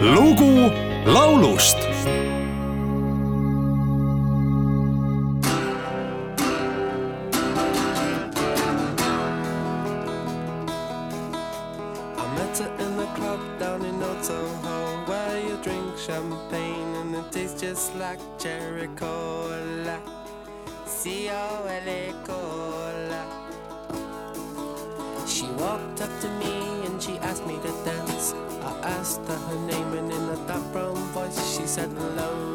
lugu laulust. I met her in the club down in Old Soho Where you drink champagne and it tastes just like cherry cola. C-O-L-A cola. She walked up to me and she asked me to dance. I asked her her name brown voice she said Lola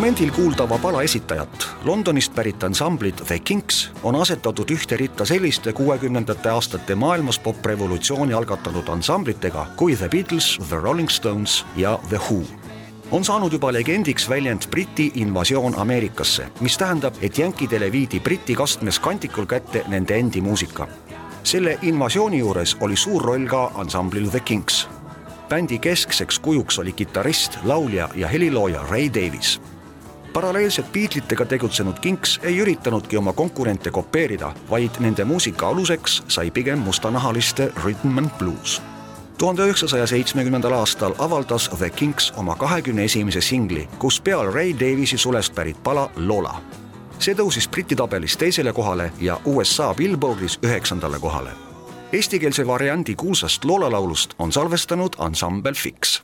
momendil kuuldava pala esitajat, Londonist pärit ansamblit The Kinks on asetatud ühte ritta selliste kuuekümnendate aastate maailmas poprevolutsiooni algatanud ansamblitega kui The Beatles, The Rolling Stones ja The Who on saanud juba legendiks väljend Briti invasioon Ameerikasse, mis tähendab, et jänkidele viidi Briti kastmes kandikul kätte nende endi muusika. selle invasiooni juures oli suur roll ka ansamblil The Kinks. bändi keskseks kujuks oli kitarrist, laulja ja helilooja Ray Davies paralleelselt Beatlitega tegutsenud Kinks ei üritanudki oma konkurente kopeerida, vaid nende muusika aluseks sai pigem mustanahaliste rhythm and blues. tuhande üheksasaja seitsmekümnendal aastal avaldas The Kinks oma kahekümne esimese singli, kus peal Ray Davisi sulest pärit pala Lola. see tõusis Briti tabelis teisele kohale ja USA Billboardis üheksandale kohale. Eestikeelse variandi kuulsast Lola laulust on salvestanud ansambel Fix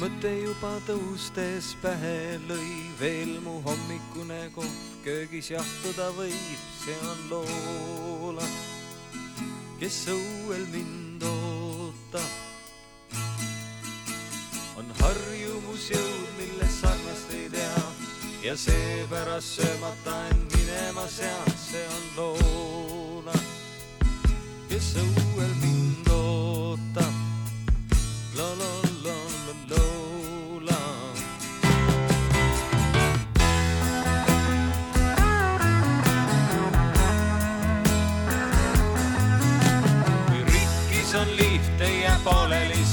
mõte juba tõustes pähe lõi, veel mu hommikune kohv köögis jahtuda võib, see on Loola, kes õuel mind ootab. on harjumusjõud, milles sarnast ei tea ja seepärast söömata end minema sean, see on Loola, kes õuel mind ootab.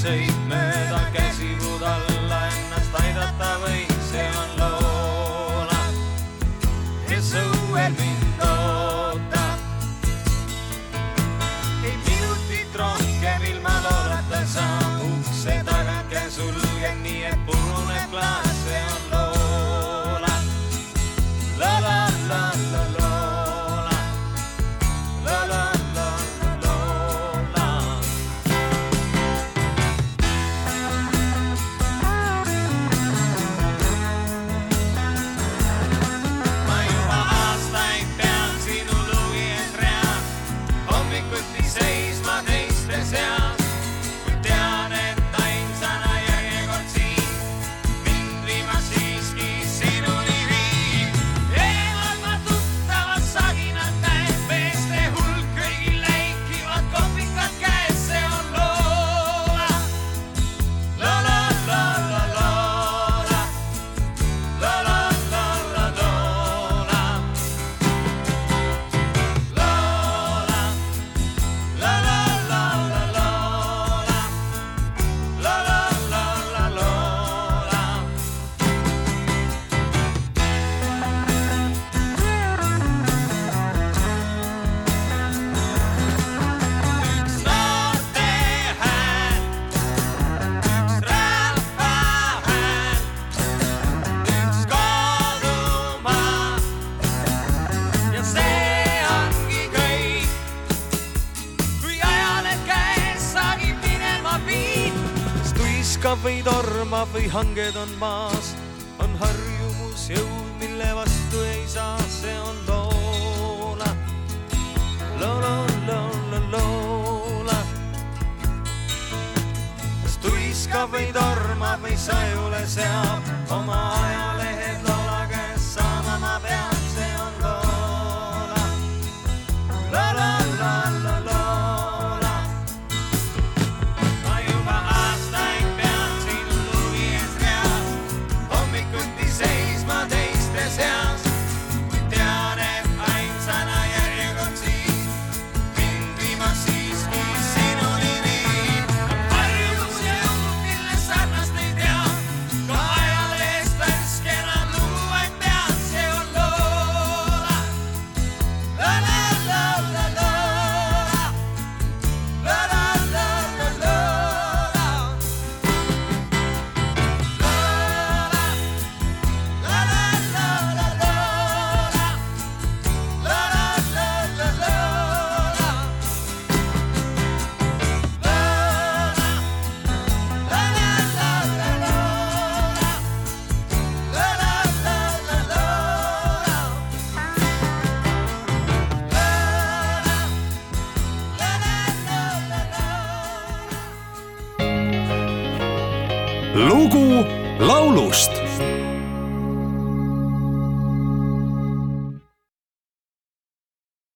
say. või tormab või hanged on maas, on harjumus jõud, mille vastu ei saa, see on loola. loola, loola, loola. kas tuiskab või tormab või sajule seab oma aja. Lugu laulust